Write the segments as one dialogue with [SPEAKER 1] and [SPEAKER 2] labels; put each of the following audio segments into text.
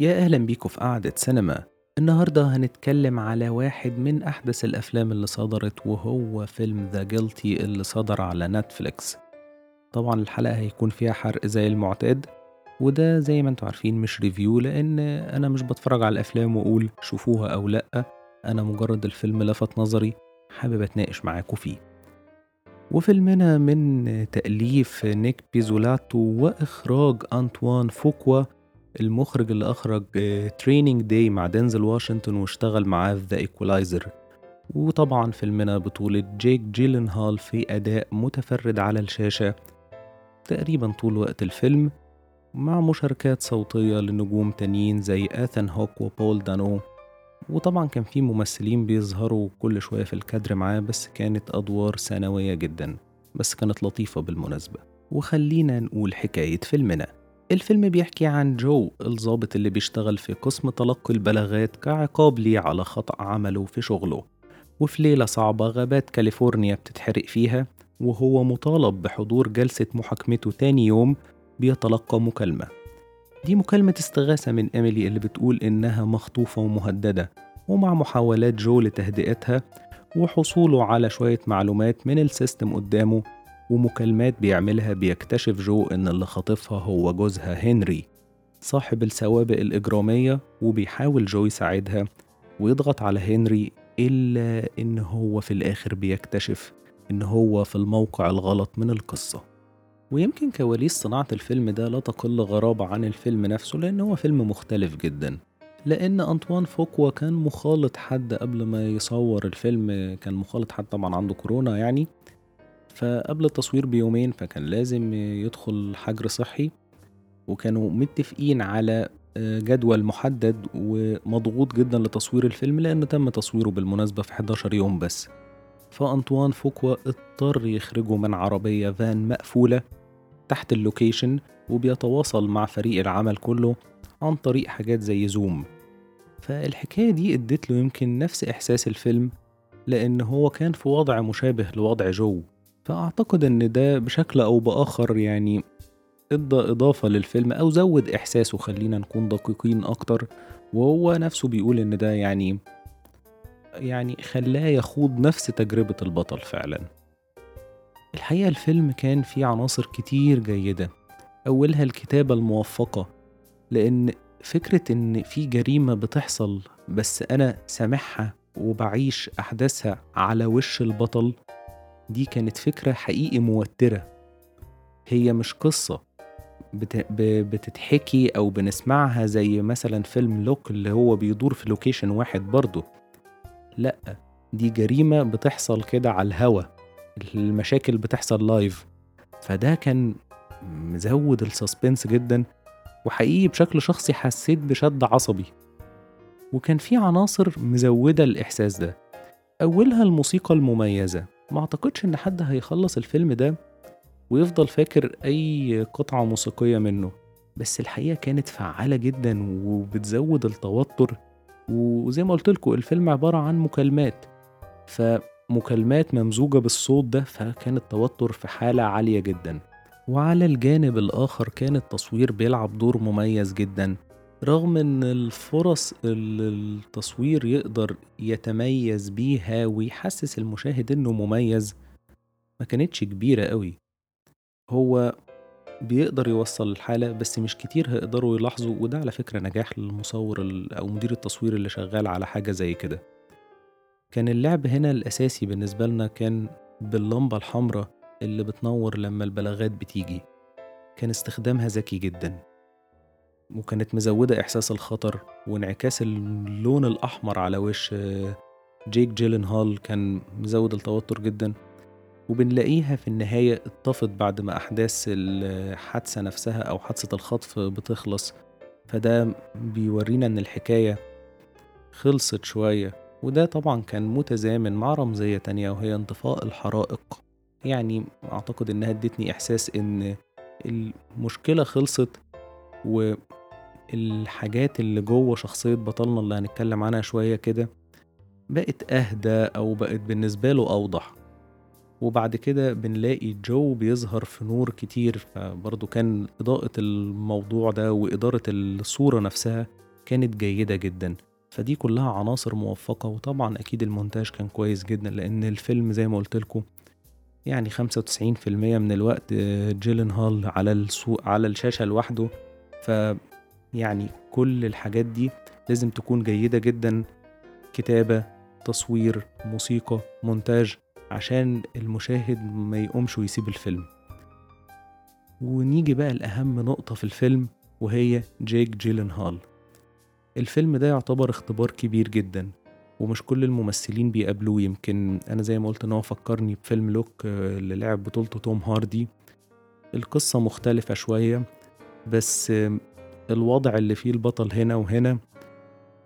[SPEAKER 1] يا أهلا بيكم في قعدة سينما. النهاردة هنتكلم على واحد من أحدث الأفلام اللي صدرت وهو فيلم The Guilty اللي صدر على نتفليكس. طبعا الحلقة هيكون فيها حرق زي المعتاد وده زي ما أنتوا عارفين مش review لأن أنا مش بتفرج على الأفلام وأقول شوفوها أو لأ. أنا مجرد الفيلم لفت نظري حابب أتناقش معاكم فيه. وفيلمنا من تأليف نيك بيزولاتو وإخراج أنطوان فوكوا المخرج اللي أخرج Training Day مع دينزل واشنطن واشتغل معاه في The Equalizer وطبعا فيلمنا بطولة جيك جيلنهال في أداء متفرد على الشاشة. تقريبا طول وقت الفيلم مع مشاركات صوتية لنجوم تانيين زي إيثان هوك وبول دانو وطبعا كان في ممثلين بيظهروا كل شوية في الكادر معاه بس كانت أدوار ثانوية جدا. بس كانت لطيفة بالمناسبة. وخلينا نقول حكاية فيلمنا الفيلم بيحكي عن جو الضابط اللي بيشتغل في قسم تلقي البلاغات كعقاب ليه على خطأ عمله في شغله. وفي ليلة صعبة غابات كاليفورنيا بتتحرق فيها وهو مطالب بحضور جلسة محاكمته تاني يوم بيتلقى مكالمة. دي مكالمة استغاثة من إيميلي اللي بتقول إنها مخطوفة ومهددة ومع محاولات جو لتهدئتها وحصوله على شوية معلومات من ال system قدامه ومكالمات بيعملها بيكتشف جو إن اللي خاطفها هو جوزها هنري صاحب السوابق الإجرامية وبيحاول جو يساعدها ويضغط على هنري إلا إن هو في الآخر بيكتشف إن هو في الموقع الغلط من القصة. ويمكن كواليس صناعة الفيلم ده لا تقل غرابة عن الفيلم نفسه لأن هو فيلم مختلف جدا. لأن أنطوان فوكوا كان مخالط حد قبل ما يصور الفيلم كان مخالط حد طبعا عنده كورونا يعني فقبل التصوير بيومين فكان لازم يدخل حجر صحي وكانوا متفقين على جدول محدد ومضغوط جدا لتصوير الفيلم لأن تم تصويره بالمناسبة في 11 يوم بس. فأنطوان فوكوا اضطر يخرجه من عربية فان مقفولة تحت ال location وبيتواصل مع فريق العمل كله عن طريق حاجات زي زوم. فالحكاية دي ادت له يمكن نفس إحساس الفيلم لأن هو كان في وضع مشابه لوضع جو. فأعتقد إن ده بشكل أو بآخر يعني ادى إضافة للفيلم أو زود إحساسه خلينا نكون دقيقين أكتر. وهو نفسه بيقول إن ده يعني يعني خلاه يخوض نفس تجربة البطل فعلا. الحقيقة الفيلم كان فيه عناصر كتير جيدة. أولها الكتابة الموفقة لأن فكرة إن في جريمة بتحصل بس أنا سامعها وبعيش أحداثها على وش البطل دي كانت فكرة حقيقي موترة. هي مش قصة. بتتحكي أو بنسمعها زي مثلا فيلم Locke اللي هو بيدور في location واحد برضه. لأ دي جريمة بتحصل كده على الهوا. المشاكل بتحصل live فده كان مزود ال suspense جدا وحقيقي بشكل شخصي حسيت بشد عصبي. وكان في عناصر مزودة الإحساس ده. أولها الموسيقى المميزة. ما أعتقدش إن حد هيخلص الفيلم ده ويفضل فاكر أي قطعة موسيقية منه. بس الحقيقة كانت فعالة جدا وبتزود التوتر. وزي ما قلت لكم الفيلم عبارة عن مكالمات. فمكالمات ممزوجة بالصوت ده فكان التوتر في حالة عالية جدا. وعلى الجانب الآخر كان التصوير بيلعب دور مميز جدا. رغم إن الفرص اللي التصوير يقدر يتميز بيها ويحسس المشاهد إنه مميز ما كانتش كبيرة قوي. هو بيقدر يوصل الحالة بس مش كتير هيقدروا يلاحظوا وده على فكرة نجاح للمصور أو مدير التصوير اللي شغال على حاجة زي كده. كان اللعب هنا الأساسي بالنسبة لنا كان باللمبة الحمراء اللي بتنور لما البلاغات بتيجي. كان استخدامها ذكي جدا. وكانت مزودة إحساس الخطر وانعكاس اللون الأحمر على وش جيك جيلن هال كان مزود التوتر جدا. وبنلاقيها في النهاية اتطفت بعد ما أحداث الحادثة نفسها أو حادثة الخطف بتخلص. فده بيورينا إن الحكاية خلصت شوية. وده طبعا كان متزامن مع رمزية تانية وهي انطفاء الحرائق. يعني أعتقد إنها ادتني إحساس إن المشكلة خلصت والحاجات اللي جوه شخصية بطلنا اللي هنتكلم عنها شوية كده بقت أهدى أو بقت بالنسبة له أوضح. وبعد كده بنلاقي جو بيظهر في نور كتير فبرضه كان إضاءة الموضوع ده وإدارة الصورة نفسها كانت جيدة جدا. فدي كلها عناصر موفقة وطبعا أكيد المونتاج كان كويس جدا لأن الفيلم زي ما قلت لكم يعني 95% من الوقت جيلن هال على السوق على الشاشة لوحده. يعني كل الحاجات دي لازم تكون جيدة جدا. كتابة تصوير موسيقى مونتاج عشان المشاهد ما يقومش ويسيب الفيلم. ونيجي بقى لأهم نقطة في الفيلم وهي جيك جيلن هال الفيلم ده يعتبر اختبار كبير جدا ومش كل الممثلين بيقابلوه. يمكن أنا زي ما قلت إن هو فكرني بفيلم لوك اللي لعب بطولته توم هاردي. القصة مختلفة شوية بس الوضع اللي فيه البطل هنا وهنا.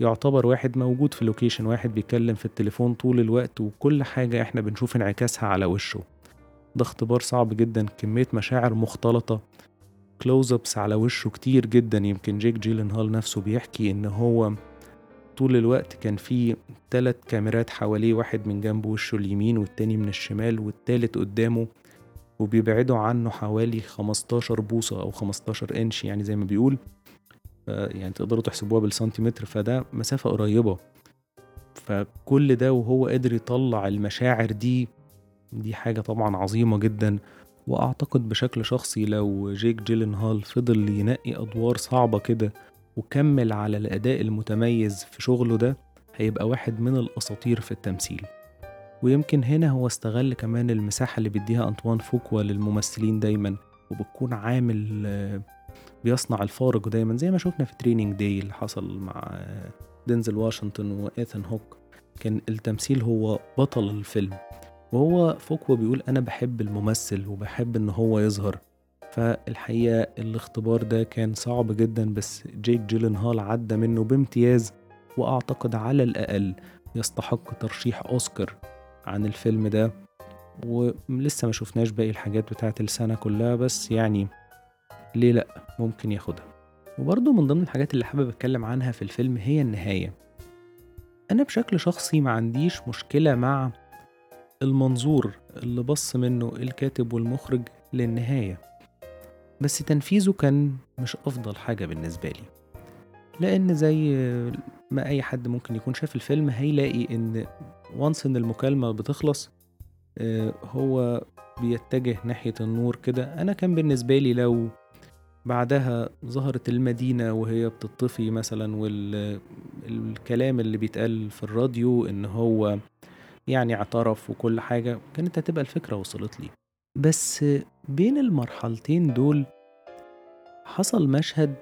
[SPEAKER 1] يعتبر واحد موجود في location واحد بيتكلم في التليفون طول الوقت وكل حاجة إحنا بنشوف انعكاسها على وشه. ده اختبار صعب جدا كمية مشاعر مختلطة. كلوز ابس على وشه كتير جدا. يمكن جيك جيلن هال نفسه بيحكي إن هو طول الوقت كان في تلات كاميرات حواليه واحد من جنب وشه اليمين والتاني من الشمال والتالت قدامه. وبيبعدوا عنه حوالي 15 بوصة أو 15 إنش يعني زي ما بيقول. يعني تقدروا تحسبوها بالسنتيمتر فده مسافة قريبة. فكل ده وهو قادر يطلع المشاعر دي دي حاجة طبعا عظيمة جدا. وأعتقد بشكل شخصي لو جيك جيلن هال فضل ينقي أدوار صعبة كده وكمل على الأداء المتميز في شغله ده هيبقى واحد من الأساطير في التمثيل. ويمكن هنا هو استغل كمان المساحة اللي بيديها أنطوان فوكوا للممثلين دايما وبتكون عامل بيصنع الفارق دايما زي ما شفنا في Training Day اللي حصل مع دينزل واشنطن وإيثن هوك. كان التمثيل هو بطل الفيلم. وهو فوكوا بيقول أنا بحب الممثل وبحب إن هو يظهر. فالحقيقة الاختبار ده كان صعب جدا بس جيك جيلن هال عدى منه بامتياز وأعتقد على الأقل يستحق ترشيح أوسكار. عن الفيلم ده ولسه ما شفناش باقي الحاجات بتاعت السنة كلها بس يعني ليه لأ ممكن ياخدها. وبرضه من ضمن الحاجات اللي حابب أتكلم عنها في الفيلم هي النهاية. أنا بشكل شخصي ما عنديش مشكلة مع المنظور اللي بص منه الكاتب والمخرج للنهاية. بس تنفيذه كان مش أفضل حاجة بالنسبة لي. لأن زي ما أي حد ممكن يكون شاف الفيلم هيلاقي إن وانس إن المكالمة بتخلص هو بيتجه ناحية النور كده. أنا كان بالنسبة لي لو بعدها ظهرت المدينة وهي بتطفي مثلا والكلام اللي بيتقال في الراديو إن هو يعني اعترف وكل حاجة كانت هتبقى الفكرة وصلت لي. بس بين المرحلتين دول حصل مشهد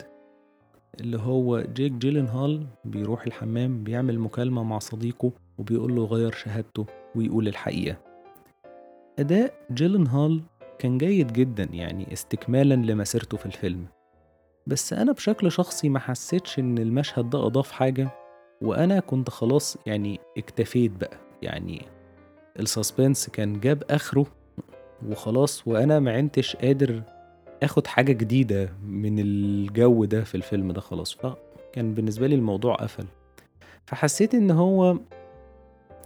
[SPEAKER 1] اللي هو جيك جيلن هال بيروح الحمام بيعمل مكالمة مع صديقه وبيقول له غير شهادته ويقول الحقيقة. أداء جيلن هال كان جيد جدا يعني استكمالا لمسيرته في الفيلم. بس أنا بشكل شخصي ما حسيتش إن المشهد ده أضاف حاجة وأنا كنت خلاص يعني اكتفيت بقى. يعني ال suspense كان جاب آخره وخلاص وأنا ما عنتش قادر آخد حاجة جديدة من الجو ده في الفيلم ده خلاص. فكان بالنسبة لي الموضوع قفل. فحسيت إن هو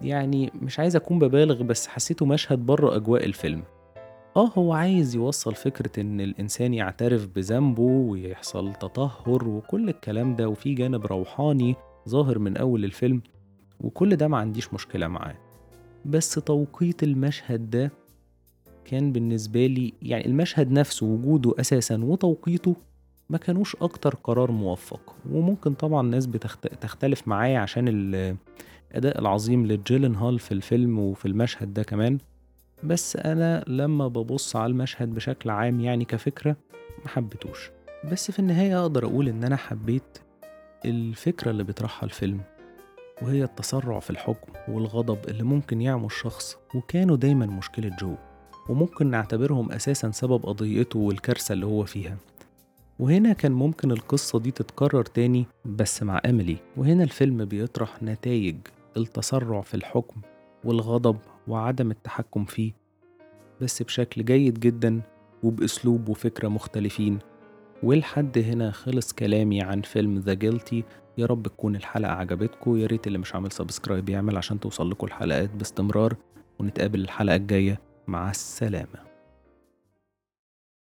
[SPEAKER 1] يعني مش عايز أكون ببالغ بس حسيته مشهد بره أجواء الفيلم. آه هو عايز يوصل فكرة إن الإنسان يعترف بذنبه ويحصل تطهر وكل الكلام ده وفي جانب روحاني ظاهر من أول الفيلم وكل ده ما عنديش مشكلة معاه. بس توقيت المشهد ده كان بالنسبة لي يعني المشهد نفسه وجوده أساسا وتوقيته ما كانوش أكتر قرار موفق. وممكن طبعا ناس بتختلف معايا عشان الأداء العظيم لجيلن هال في الفيلم وفي المشهد ده كمان. بس أنا لما ببص على المشهد بشكل عام يعني كفكرة ما حبيتوش بس في النهاية أقدر أقول إن أنا حبيت الفكرة اللي بيطرحها الفيلم وهي التسرع في الحكم والغضب اللي ممكن يعمل الشخص وكانوا دايما مشكلة جو. وممكن نعتبرهم أساسا سبب قضيته والكارثة اللي هو فيها. وهنا كان ممكن القصة دي تتكرر تاني بس مع أميلي وهنا الفيلم بيطرح نتائج التسرع في الحكم والغضب وعدم التحكم فيه بس بشكل جيد جدا وبأسلوب وفكرة مختلفين. ولحد هنا خلص كلامي عن فيلم The Guilty يا رب تكون الحلقة عجبتكم. يا ريت اللي مش عامل subscribe يعمل عشان توصل لكم الحلقات باستمرار. ونتقابل الحلقة الجاية. مع السلامة.